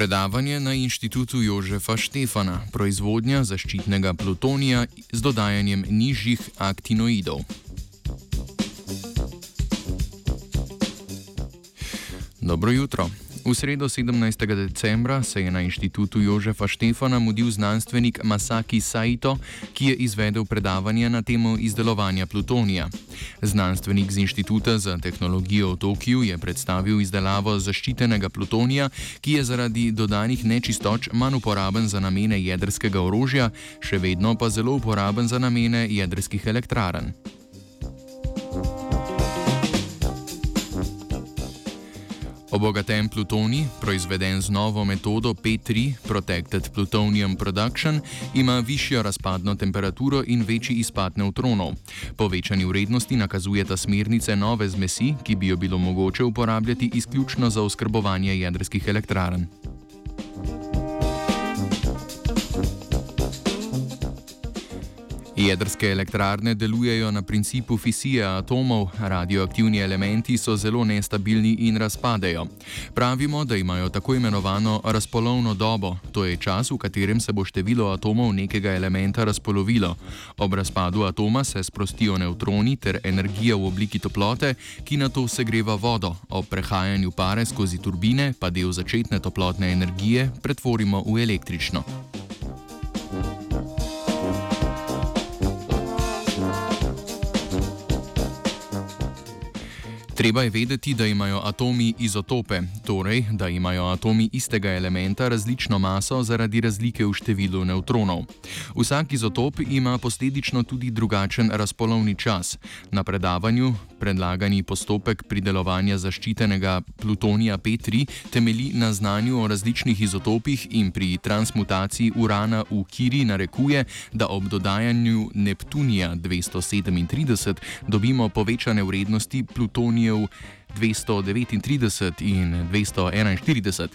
Predavanje na inštitutu Jožefa Štefana, proizvodnja zaščitnega plutonija z dodajanjem nižjih aktinoidov. Dobro jutro. V sredo 17. decembra se je na inštitutu Jožefa Štefana mudil znanstvenik Masaki Saito, ki je izvedel predavanje na temo izdelovanja plutonija. Znanstvenik z Inštituta za tehnologijo v Tokiu je predstavil izdelavo zaščitenega plutonija, ki je zaradi dodanih nečistoč manj uporaben za namene jedrskega orožja, še vedno pa zelo uporaben za namene jedrskih elektrarn. Obogaten plutonij, proizveden z novo metodo P3 Protected Plutonium Production, ima višjo razpadno temperaturo in večji izpad neutronov. Povečani vrednosti nakazujeta smernice nove zmesi, ki bi jo bilo mogoče uporabljati izključno za oskrbovanje jedrskih elektrarn. Jedrske elektrarne delujejo na principu fisije atomov, radioaktivni elementi so zelo nestabilni in razpadejo. Pravimo, da imajo tako imenovano razpolovno dobo, to je čas, v katerem se bo število atomov nekega elementa razpolovilo. Ob razpadu atoma se sprostijo neutroni ter energija v obliki toplote, ki na to segreva vodo. Ob prehajanju pare skozi turbine pa del začetne toplotne energije pretvorimo v električno. Treba je vedeti, da imajo atomi izotope, torej da imajo atomi istega elementa različno maso zaradi razlike v številu neutronov. Vsak izotop ima posledično tudi drugačen razpolovni čas. Na predavanju predlagani postopek pridelovanja zaščitenega plutonija P3 temelji na znanju o različnih izotopih in pri transmutaciji urana v Kiri narekuje, da ob dodajanju Neptunija 237 dobimo povečane vrednosti plutonija plutonijev 239 in 241.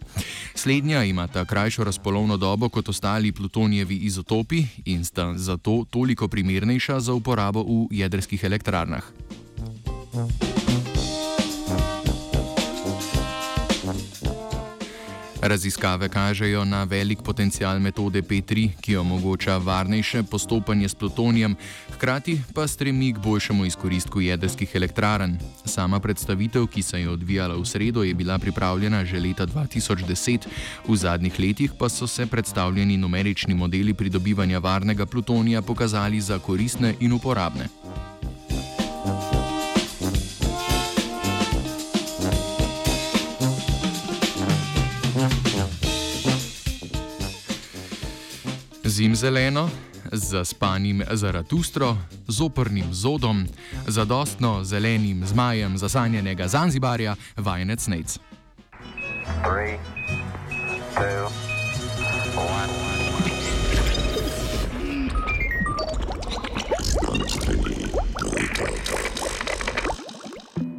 Slednja imata krajšo razpolovno dobo kot ostali plutonijevi izotopi in sta zato toliko primernejša za uporabo v jedrskih elektrarnah. Raziskave kažejo na velik potencial metode P3, ki omogoča varnejše postopanje s plutonijem, hkrati pa stremi k boljšemu izkoristku jedrskih elektrarn. Sama predstavitev, ki se je odvijala v sredo, je bila pripravljena že leta 2010, v zadnjih letih pa so se predstavljeni numerični modeli pridobivanja varnega plutonija pokazali za koristne in uporabne. Zimzeleno, zaspanim Zaratustro, zoprnim zodom, zadostno zelenim zmajem zasanjenega Zanzibarja, vajenec Nec. Three, two, one.